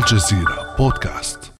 الجزيرة بودكاست.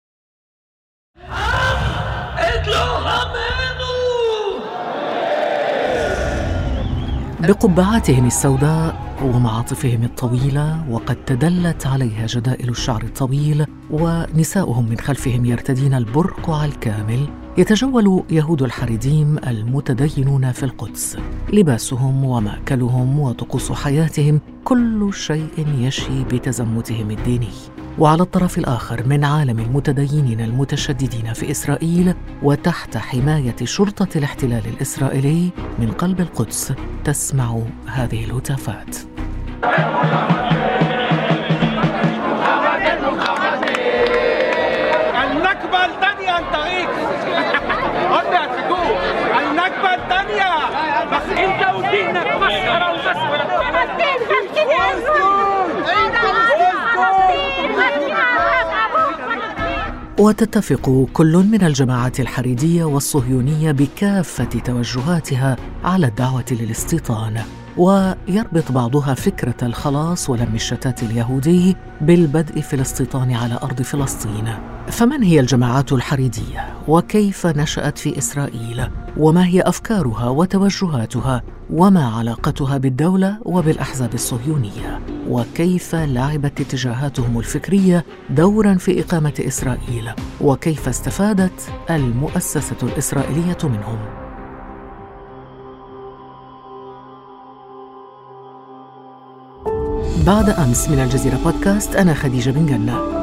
بقبعاتهم السوداء ومعاطفهم الطويلة وقد تدلت عليها جدائل الشعر الطويل ونساؤهم من خلفهم يرتدين البرقع الكامل. يتجول يهود الحريديم المتدينون في القدس. لباسهم ومأكلهم وطقوس حياتهم كل شيء يشي بتزمتهم الديني. وعلى الطرف الآخر من عالم المتدينين المتشددين في إسرائيل وتحت حماية شرطة الاحتلال الإسرائيلي من قلب القدس تسمع هذه الهتافات. النكبة الثانية النكبة الثانية. بس أنت ودينك مسخرة ومسخرة فلسطين فلسطين يا زلمة فلسطين فلسطين وتتفق كل من الجماعات الحريدية والصهيونية بكافة توجهاتها على الدعوة للاستيطان. ويربط بعضها فكرة الخلاص ولم الشتات اليهودي بالبدء في الاستيطان على أرض فلسطين. فمن هي الجماعات الحريدية؟ وكيف نشأت في إسرائيل؟ وما هي أفكارها وتوجهاتها؟ وما علاقتها بالدولة وبالأحزاب الصهيونية؟ وكيف لعبت اتجاهاتهم الفكرية دورا في إقامة إسرائيل؟ وكيف استفادت المؤسسة الإسرائيلية منهم؟ بعد أمس من الجزيرة بودكاست أنا خديجة بن جنة.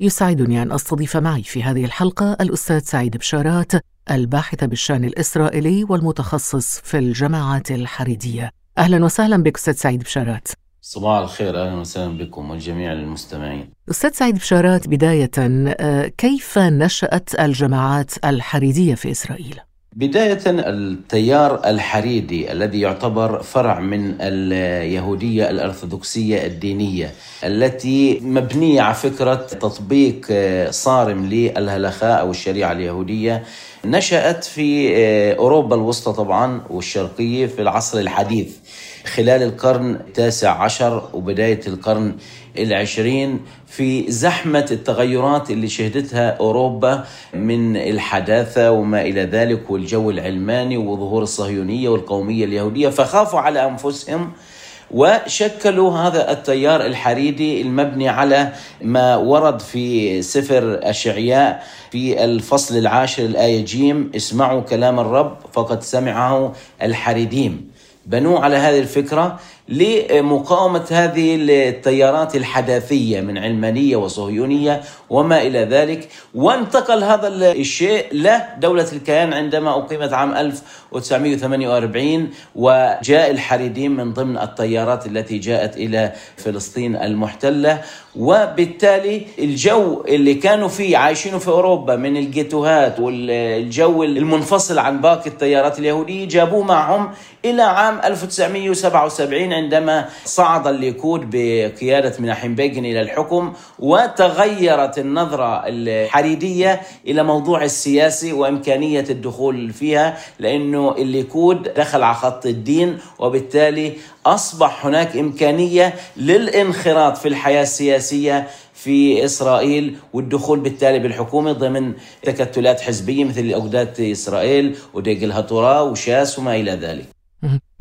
يسعدني أن أستضيف معي في هذه الحلقة الأستاذ سعيد بشارات الباحث بالشأن الإسرائيلي والمتخصص في الجماعات الحريدية. أهلا وسهلا بك أستاذ سعيد بشارات. صباح الخير أهلا وسهلا بكم والجميع المستمعين. أستاذ سعيد بشارات بداية آه، كيف نشأت الجماعات الحريدية في إسرائيل؟ بداية التيار الحريدي الذي يعتبر فرع من اليهودية الأرثوذكسية الدينية التي مبنية على فكرة تطبيق صارم للهلخاء أو الشريعة اليهودية. نشأت في أوروبا الوسطى طبعا والشرقية في العصر الحديث خلال القرن التاسع عشر وبداية القرن العشرين في زحمة التغيرات اللي شهدتها أوروبا من الحداثة وما إلى ذلك والجو العلماني وظهور الصهيونية والقومية اليهودية فخافوا على أنفسهم وشكلوا هذا التيار الحريدي المبني على ما ورد في سفر أشعياء في الفصل العاشر الآية جيم اسمعوا كلام الرب فقد سمعه الحريديم. بنوا على هذه الفكرة لمقاومة هذه التيارات الحداثية من علمانية وصهيونية وما إلى ذلك. وانتقل هذا الشيء لدولة الكيان عندما أقيمت عام 1948 وجاء الحريدين من ضمن التيارات التي جاءت إلى فلسطين المحتلة. وبالتالي الجو اللي كانوا فيه عايشينه في أوروبا من الجيتوهات والجو المنفصل عن باقي التيارات اليهودية جابوه معهم إلى عام 1977 عندما صعد الليكود بقيادة مناحم بيجن إلى الحكم وتغيرت النظرة الحريدية إلى موضوع السياسي وإمكانية الدخول فيها لأنه الليكود دخل على خط الدين وبالتالي أصبح هناك إمكانية للانخراط في الحياة السياسية في إسرائيل والدخول بالتالي بالحكومة ضمن تكتلات حزبية مثل أوجدات إسرائيل وديجل هاتورا وشاس وما إلى ذلك.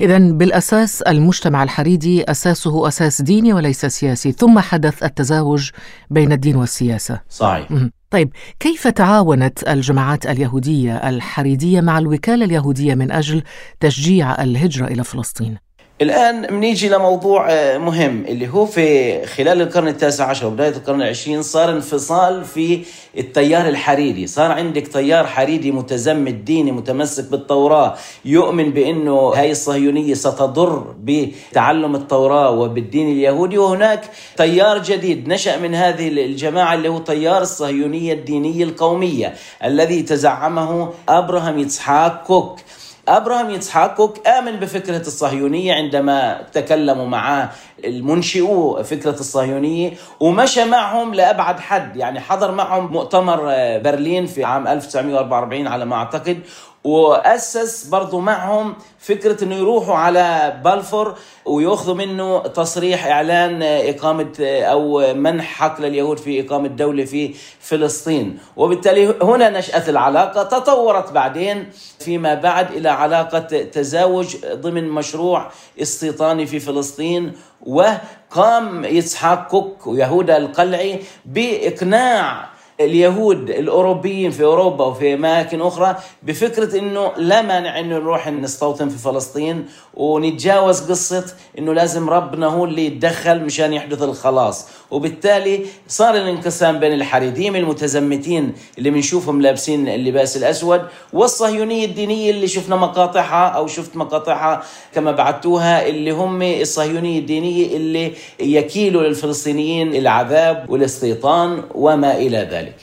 إذا بالأساس المجتمع الحريدي أساسه أساس ديني وليس سياسي ثم حدث التزاوج بين الدين والسياسة. صحيح. طيب كيف تعاونت الجماعات اليهودية الحريدية مع الوكالة اليهودية من أجل تشجيع الهجرة إلى فلسطين؟ الآن بنيجي لموضوع مهم اللي هو في خلال القرن التاسع عشر وبداية القرن العشرين صار انفصال في التيار الحريدي صار عندك تيار حريدي متزمت ديني متمسك بالتوراة. يؤمن بأنه هاي الصهيونية ستضر بتعلم التوراة وبالدين اليهودي. وهناك تيار جديد نشأ من هذه الجماعة اللي هو تيار الصهيونية الدينية القومية الذي تزعمه أبراهام يتسحاق كوك. أبراهام يتسحاق كوك آمن بفكرة الصهيونية عندما تكلموا معه المنشئو فكرة الصهيونية ومشى معهم لأبعد حد. يعني حضر معهم مؤتمر برلين في عام 1944 على ما أعتقد وأسس برضو معهم فكرة أنه يروحوا على بلفور ويأخذوا منه تصريح إعلان إقامة أو منح حق لليهود في إقامة دولة في فلسطين. وبالتالي هنا نشأت العلاقة تطورت بعدين فيما بعد إلى علاقة تزاوج ضمن مشروع استيطاني في فلسطين وقام يسحاق كوك ويهودا القلعي بإقناع اليهود الأوروبيين في أوروبا وفي أماكن أخرى بفكرة إنه لا مانع إنه نروح نستوطن في فلسطين ونتجاوز قصة إنه لازم ربنا هو اللي يتدخل مشان يحدث الخلاص. وبالتالي صار الانقسام بين الحريديم المتزمتين اللي بنشوفهم لابسين اللباس الأسود والصهيونية الدينية اللي شفنا مقاطعها أو شفت مقاطعها كما بعتوها اللي هم الصهيونية الدينية اللي يكيلوا للفلسطينيين العذاب والاستيطان وما إلى ذلك.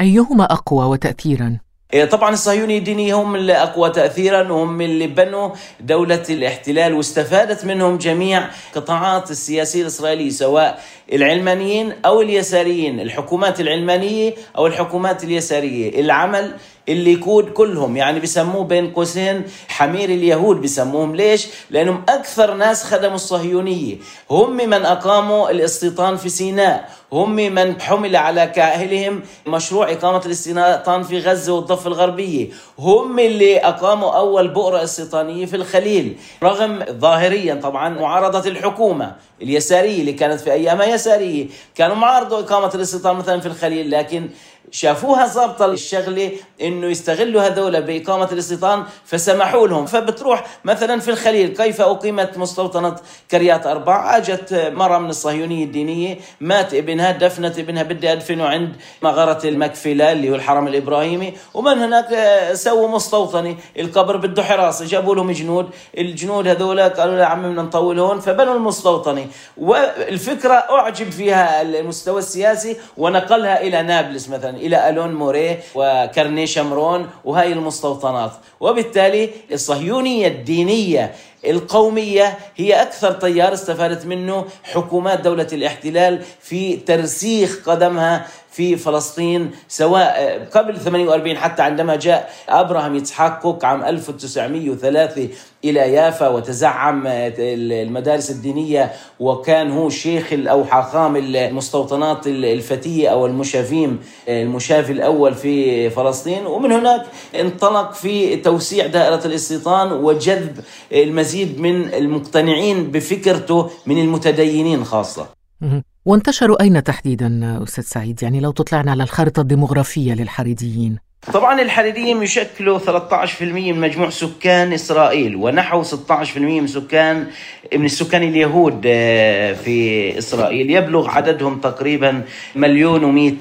أيهما أقوى وتاثيرا؟ طبعا الصهيونية الدينية هم اللي أقوى تأثيرا وهم اللي بنوا دولة الاحتلال واستفادت منهم جميع قطاعات السياسية الإسرائيلية سواء العلمانيين أو اليساريين الحكومات العلمانية أو الحكومات اليسارية. العمل اللي يكون كلهم يعني بسموه بين قوسين حمير اليهود بسموهم. ليش؟ لأنهم أكثر ناس خدموا الصهيونية. هم من أقاموا الاستيطان في سيناء. هم من حمل على كأهلهم مشروع إقامة الاستيطان في غزة والضفة الغربية. هم اللي أقاموا أول بؤرة استيطانية في الخليل. رغم ظاهريا طبعا معارضة الحكومة اليسارية اللي كانت في أيامها يسارية كانوا معارضوا إقامة الاستيطان مثلا في الخليل لكن شافوها ظابطة الشغلة إنه يستغلوا هذول بإقامة الاستيطان فسمحوا لهم. فبتروح مثلا في الخليل كيف أقيمت مستوطنة كريات أربع أجت مرة من الصهيونية الدينية مات ابنها دفنت ابنها بدي أدفنه عند مغارة المكفلة اللي هو الحرم الإبراهيمي. ومن هناك سووا مستوطنة. القبر بده حراسة. جابوا لهم جنود. الجنود هذول قالوا يا عمي بدنا نطول هون. فبنوا المستوطنة. والفكرة أعجب فيها المستوى السياسي ونقلها إلى نابلس مثلا. إلى ألون موري وكرني شمرون وهاي المستوطنات. وبالتالي الصهيونية الدينية القومية هي أكثر تيار استفادت منه حكومات دولة الاحتلال في ترسيخ قدمها في فلسطين سواء قبل 48 حتى عندما جاء أبراهام يتسحاق كوك عام 1903 إلى يافا وتزعم المدارس الدينية وكان هو شيخ أو حاخام المستوطنات الفتية أو المشافيم المشافي الأول في فلسطين ومن هناك انطلق في توسيع دائرة الاستيطان وجذب المزيد من المقتنعين بفكرته من المتدينين خاصة. وانتشروا أين تحديدا أستاذ سعيد؟ يعني لو تطلعنا على الخارطة الديمغرافية للحريديين. طبعا الحريديين يشكلوا 13% من مجموع سكان إسرائيل ونحو 16% من سكان من السكان اليهود آه، في إسرائيل. يبلغ عددهم تقريبا مليون ومئة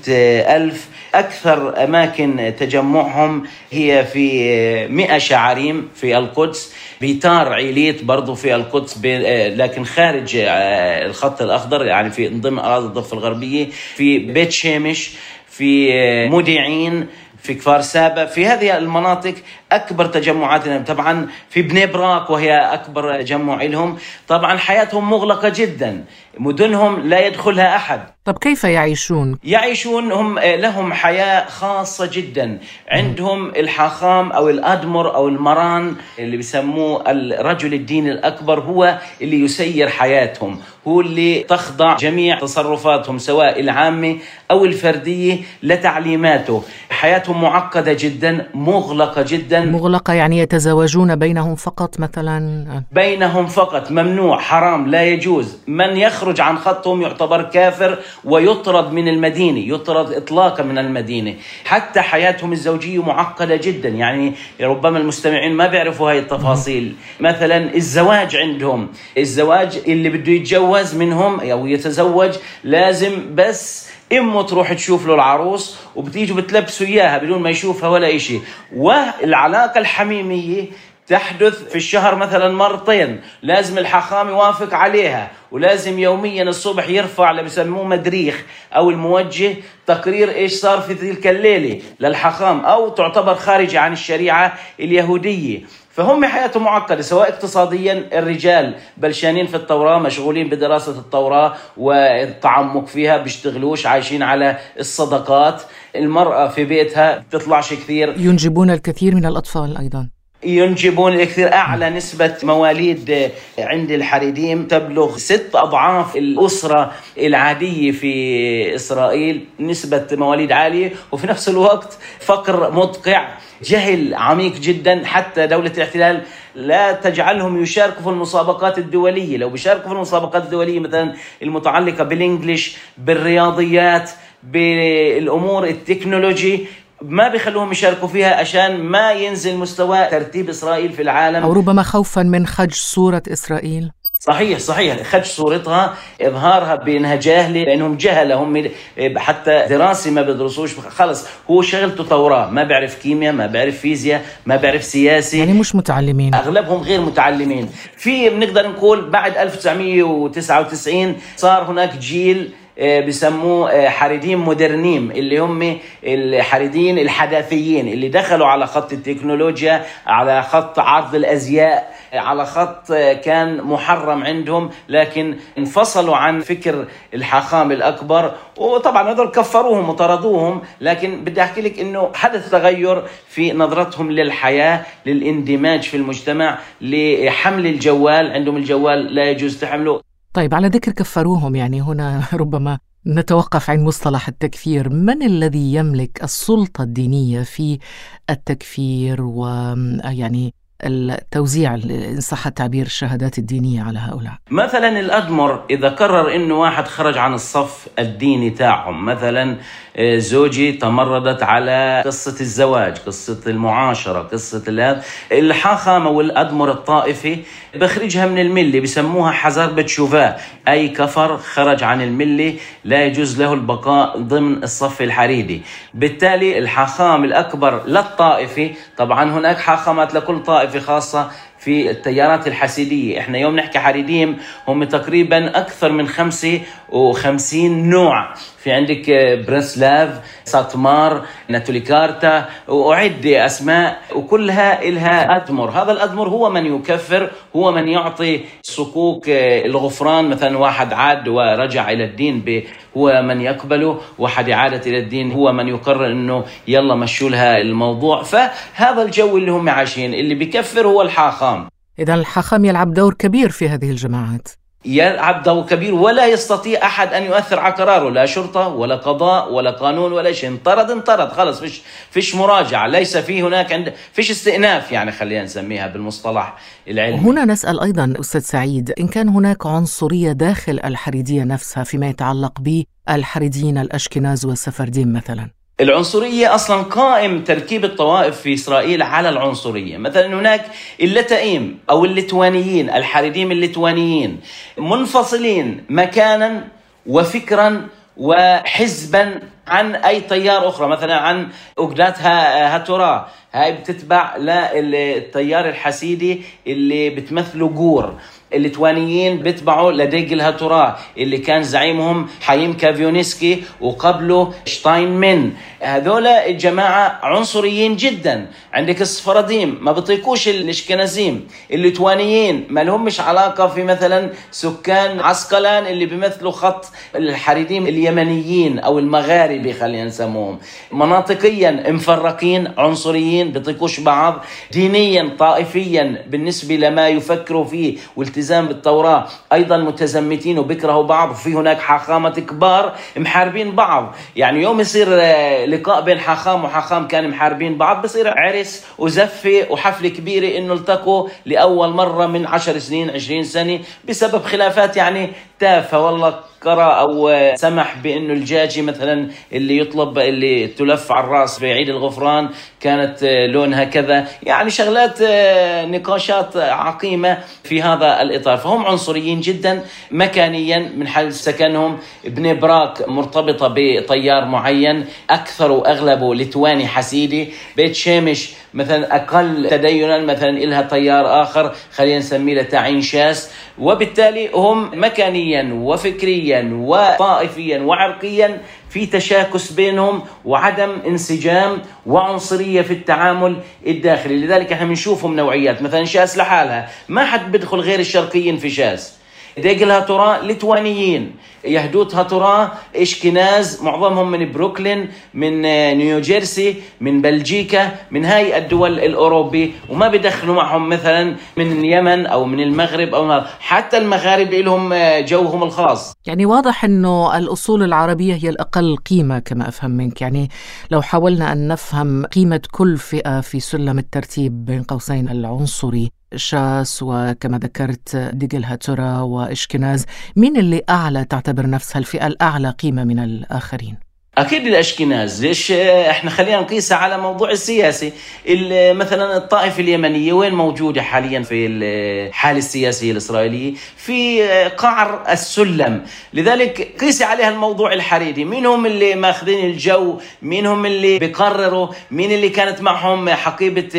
ألف. أكثر أماكن تجمعهم هي في آه، مئة شعاريم في القدس. بيتار عيليت برضو في القدس آه، لكن خارج الخط الأخضر يعني في ضمن أراضي الضفة الغربية في بيت شيمش في مودعين في كفار سابا في هذه المناطق أكبر تجمعاتنا. طبعا في بني براك وهي أكبر تجمع لهم. طبعا حياتهم مغلقة جدا. مدنهم لا يدخلها أحد. طب كيف يعيشون؟ يعيشون هم لهم حياة خاصة جدا. عندهم الحاخام أو الأدمر أو المران اللي بيسموه الرجل الديني الأكبر هو اللي يسير حياتهم. هو اللي تخضع جميع تصرفاتهم سواء العامة أو الفردية لتعليماته. حياتهم معقدة جدا مغلقة جدا. مغلقة يعني يتزوجون بينهم فقط مثلا؟ بينهم فقط ممنوع حرام لا يجوز. من يخرج عن خطهم يعتبر كافر ويطرد من المدينة يطرد إطلاقا من المدينة. حتى حياتهم الزوجية معقدة جدا. يعني ربما المستمعين ما بيعرفوا هاي التفاصيل. مثلا الزواج عندهم. الزواج اللي بده يتجوز منهم أو يتزوج لازم بس امه تروح تشوف له العروس وبتيجوا بتلبسوا إياها بدون ما يشوفها ولا شيء والعلاقة الحميمية تحدث في الشهر مثلا مرتين لازم الحاخام يوافق عليها ولازم يوميا الصبح يرفع اللي بسموه مدريخ أو الموجه تقرير إيش صار في تلك الليلة للحاخام أو تعتبر خارجة عن الشريعة اليهودية. فهم حياتهم معقدة سواء اقتصاديا الرجال بلشانين في التوراة مشغولين بدراسة التوراة والتعمق فيها بيشتغلوش عايشين على الصدقات. المرأة في بيتها بتطلعش كثير. ينجبون الكثير من الأطفال أيضا. ينجبون الكثير أعلى نسبة مواليد عند الحريديم. تبلغ ست أضعاف الأسرة العادية في إسرائيل نسبة مواليد عالية. وفي نفس الوقت فقر مدقع جهل عميق جدا. حتى دولة الاحتلال لا تجعلهم يشاركوا في المسابقات الدولية. لو بيشاركوا في المسابقات الدولية مثلا المتعلقة بالإنجليش بالرياضيات بالأمور التكنولوجي ما بيخلوهم يشاركوا فيها عشان ما ينزل مستوى ترتيب إسرائيل في العالم. أو ربما خوفا من خج صورة إسرائيل. صحيح صحيح. خدش صورتها إظهارها بأنها جاهلة لأنهم جهله هم حتى دراسة ما بيدرسوش. خلص هو شغلته توراه ما بيعرف كيمياء ما بيعرف فيزياء ما بيعرف سياسة. يعني مش متعلمين. أغلبهم غير متعلمين. في بنقدر نقول بعد 1999 صار هناك جيل آه، بسموه آه، حريدين مودرنيم اللي هم الحريدين الحداثيين اللي دخلوا على خط التكنولوجيا على خط عرض الأزياء على خط آه، كان محرم عندهم لكن انفصلوا عن فكر الحاخام الأكبر. وطبعا هذول كفروهم وطردوهم لكن بدي أحكي لك إنه حدث تغير في نظرتهم للحياة للاندماج في المجتمع لحمل الجوال. عندهم الجوال لا يجوز تحمله. طيب على ذكر كفروهم يعني هنا ربما نتوقف عند مصطلح التكفير. من الذي يملك السلطة الدينية في التكفير؟ ويعني التوزيع إن صح التعبير الشهادات الدينية على هؤلاء. مثلا الأدمر إذا قرر إنه واحد خرج عن الصف الديني تاعهم مثلا آه، زوجي تمردت على قصة الزواج قصة المعاشرة قصة الحاخامة والأدمر الطائفي بخرجها من الملة بسموها حزر بتشوفاه. أي كفر خرج عن الملة لا يجوز له البقاء ضمن الصف الحريدي بالتالي الحاخام الأكبر للطائفة طبعا هناك حاخامات لكل طائفة خاصة في التيارات الحسيدية. إحنا يوم نحكي حريديم هم تقريبا أكثر من 55 نوع. في عندك برنسلاف ساتمار ناتوليكارتا وعدة أسماء وكلها إلها أدمر. هذا الأدمر هو من يكفر هو من يعطي صكوك الغفران. مثلا واحد عاد ورجع إلى الدين هو من يقبله واحد عادة إلى الدين هو من يقرر أنه يلا مشوا لها الموضوع. فهذا الجو اللي هم عايشين اللي بيكفر هو الحاخام. إذا الحاخام يلعب دور كبير في هذه الجماعات. يلعب دور كبير ولا يستطيع أحد أن يؤثر على قراره. لا شرطة ولا قضاء ولا قانون ولا شيء. انطرد انطرد. خلص فيش فيش مراجعة. ليس في هناك عند فيش استئناف يعني خلينا نسميها بالمصطلح العلمي. هنا نسأل أيضا أستاذ سعيد إن كان هناك عنصرية داخل الحريدية نفسها فيما يتعلق بالحريديين الأشكناز والسفردين مثلا؟ العنصرية أصلا قائم تركيب الطوائف في إسرائيل على العنصرية. مثلا هناك الليتائيم أو الليتوانيين الحريديم الليتوانيين منفصلين مكانا وفكرا وحزبا عن أي تيار أخرى مثلا عن اجودات هاتورا. هاي بتتبع للتيار الحسيدي اللي بتمثله جور. الليتوانيين بيتبعوا لديجل هاتورا اللي كان زعيمهم حييم كانيفسكي وقبله شتاينمن. هذول الجماعة عنصريين جدا. عندك السفرديم ما بيطيقوش الإشكنازيم. الليتوانيين ما لهمش علاقة في مثلا سكان عسقلان اللي بيمثلوا خط الحريديم اليمنيين أو المغاربي خلينا نسموهم. مناطقيا مفرقين عنصريين بيطيقوش بعض. دينيا طائفيا بالنسبة لما يفكروا فيه. والتزام بالتوراة. أيضا متزمتين وبيكرهوا بعض. وفي هناك حاخامة كبار محاربين بعض. يعني يوم يصير لقاء بين حاخام وحاخام كانوا محاربين بعض بصير عرس وزفة وحفلة كبيرة إنه التقوا لأول مرة من عشر سنين عشرين سنة بسبب خلافات يعني تافهة. والله قرأ أو سمح بأنه الجاجي مثلا اللي يطلب اللي تلف على الرأس في عيد الغفران كانت لونها كذا. يعني شغلات آه، نقاشات عقيمة في هذا الإطار. فهم عنصريين جدا مكانيا من حيث سكنهم. ابن براك مرتبطة بطيار معين أكثر وأغلبه لتواني حسيدي. بيت شامش مثلا أقل تدينا مثلا إلها طيار آخر خلينا نسميه لتعين شاس. وبالتالي هم مكانيا وفكريا وطائفيا وعرقيا في تشاكس بينهم وعدم انسجام وعنصرية في التعامل الداخلي. لذلك إحنا بنشوفهم نوعيات. مثلا شاس لحالها ما حد بيدخل غير الشرقيين في شاس. ديجل هاتورا ليتوانيين. يهدوت هاتورا اشكناز معظمهم من بروكلين من آه، نيوجيرسي من بلجيكا من هاي الدول الأوروبي وما بدخلوا معهم مثلا من اليمن أو من المغرب أو حتى المغاربه لهم آه، جوهم الخاص. يعني واضح إنه الأصول العربية هي الأقل قيمة كما أفهم منك. يعني لو حاولنا أن نفهم قيمة كل فئة في سلم الترتيب بين قوسين العنصري شاس وكما ذكرت ديجل هاتورا وإشكناز مين اللي أعلى تعتبر نفسها الفئة الأعلى قيمة من الآخرين؟ أكيد الأشكناز. ليش إحنا خلينا نقيسها على موضوع السياسي. مثلا الطائفة اليمنية وين موجودة حاليا في الحاله السياسية الإسرائيلية؟ في قعر السلم. لذلك قيسي عليها الموضوع الحريري. مين هم اللي ماخذين الجو؟ مين هم اللي بيقرروا؟ مين اللي كانت معهم حقيبة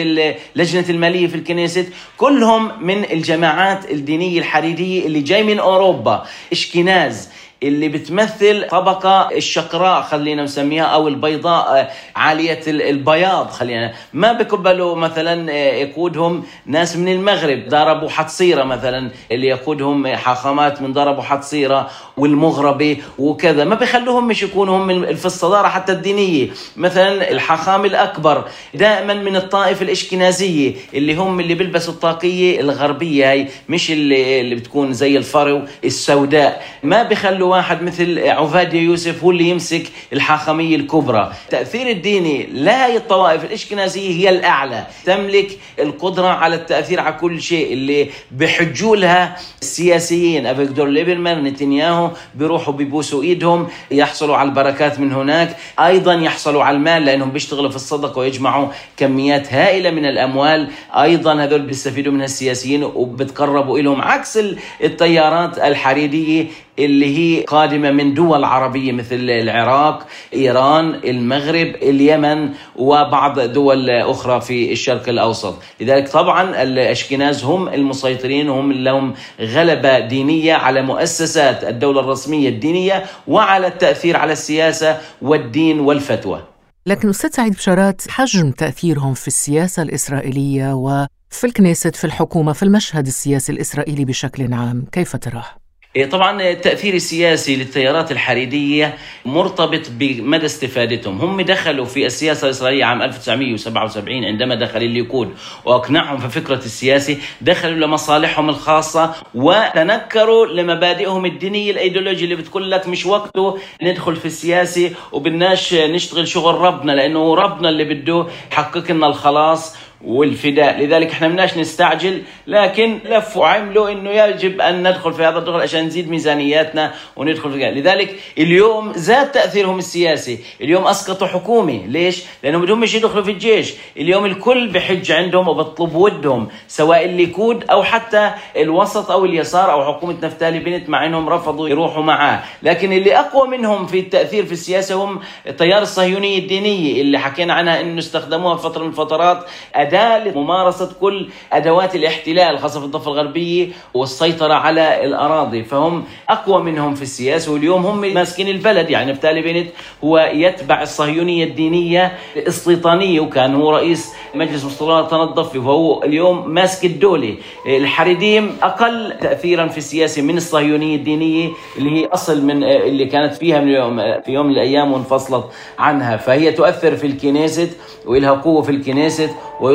لجنة المالية في الكنيست؟ كلهم من الجماعات الدينية الحريرية اللي جاي من أوروبا. إشكناز. اللي بتمثل طبقة الشقراء خلينا نسميها أو البيضاء آه، عالية البياض خلينا. ما بيقبلوا مثلا آه، يقودهم ناس من المغرب. أبو حتصيرة مثلا اللي يقودهم حاخامات من أبو حتصيرة والمغربي وكذا. ما بيخلوهم مش يكونوا هم في الصدارة حتى الدينية. مثلا الحاخام الأكبر دائما من الطائفة الإشكنازية اللي هم اللي بيلبسوا الطاقية الغربية هاي مش اللي, اللي بتكون زي الفرو السوداء. ما بيخلوا واحد مثل عوفاديا يوسف هو اللي يمسك الحاخامية الكبرى. تأثير الديني لهي الطوائف الإشكنازية هي الأعلى. تملك القدرة على التأثير على كل شيء اللي بحجوا لها السياسيين أفيغدور ليبرمان نتنياهو بيروحوا بيبوسوا إيدهم يحصلوا على البركات من هناك. أيضا يحصلوا على المال لأنهم بيشتغلوا في الصدقة ويجمعوا كميات هائلة من الأموال. أيضا هذول بيستفيدوا من السياسيين وبتقربوا إلهم. عكس التيارات الحريدية اللي هي قادمة من دول عربية مثل العراق، إيران، المغرب، اليمن وبعض دول أخرى في الشرق الأوسط، لذلك طبعا الأشكناز هم المسيطرين وهم لهم غلبة دينية على مؤسسات الدولة الرسمية الدينية وعلى التأثير على السياسة والدين والفتوى. لكن أستاذ سعيد بشارات حجم تأثيرهم في السياسة الإسرائيلية وفي الكنيست في الحكومة في المشهد السياسي الإسرائيلي بشكل عام، كيف تراه؟ إيه، طبعا التأثير السياسي للتيارات الحريدية مرتبط بمدى استفادتهم. هم دخلوا في السياسة الإسرائيلية عام 1977 عندما دخل الليكود وأقنعهم في فكرة السياسي دخلوا لمصالحهم الخاصة وتنكروا لمبادئهم الدينية الأيديولوجية اللي بتقول لك مش وقته ندخل في السياسي وبدناش نشتغل شغل ربنا لأنه ربنا اللي بده يحقق لنا الخلاص. والفداء. لذلك إحنا مناش نستعجل لكن لفوا عملوا إنه يجب أن ندخل في هذا الدخل عشان نزيد ميزانياتنا وندخل في لذلك اليوم زاد تأثيرهم السياسي. اليوم أسقطوا حكومة. ليش؟ لأنهم بدهم مش يدخلوا في الجيش. اليوم الكل بحج عندهم وبطلب ودهم سواء الليكود أو حتى الوسط أو اليسار أو حكومة نفتالي بنت مع إنهم رفضوا يروحوا معاه. لكن اللي أقوى منهم في التأثير في السياسة هم التيار الصهيونية الدينية اللي حكينا عنها إنه استخدموها في فترة من الفترات أداة لممارسة كل أدوات الاحتلال خاصة في الضفة الغربية والسيطرة على الأراضي. فهم أقوى منهم في السياسة واليوم هم ماسكين البلد. يعني نفتالي بنت هو يتبع الصهيونية الدينية الاستيطانية وكان هو رئيس مجلس مستوطنات الضفة وهو اليوم ماسك الدولة. الحريديم أقل تأثيرا في السياسة من الصهيونية الدينية اللي هي أصل من اللي كانت فيها من يوم في يوم من الأيام وانفصلت عنها. فهي تؤثر في الكنيست وإلها قوة في الكنيست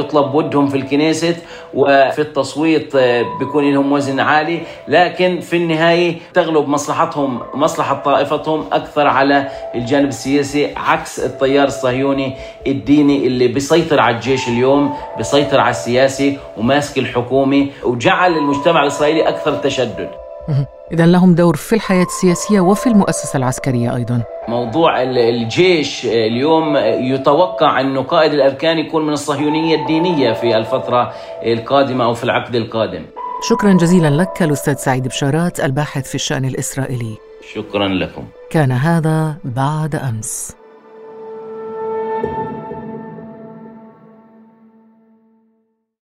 ويطلب ودهم في الكنيست وفي التصويت آه، بيكون لهم وزن عالي. لكن في النهاية تغلب مصلحتهم مصلحة طائفتهم أكثر على الجانب السياسي عكس التيار الصهيوني الديني اللي بيسيطر على الجيش اليوم بيسيطر على السياسي وماسك الحكومة وجعل المجتمع الإسرائيلي أكثر تشدد. إذا لهم دور في الحياة السياسية وفي المؤسسة العسكرية أيضا. موضوع الجيش اليوم يتوقع أنه قائد الأركان يكون من الصهيونية الدينية في الفترة القادمة أو في العقد القادم. شكرا جزيلا لك الأستاذ سعيد بشارات الباحث في الشأن الإسرائيلي. شكرا لكم. كان هذا بعد أمس.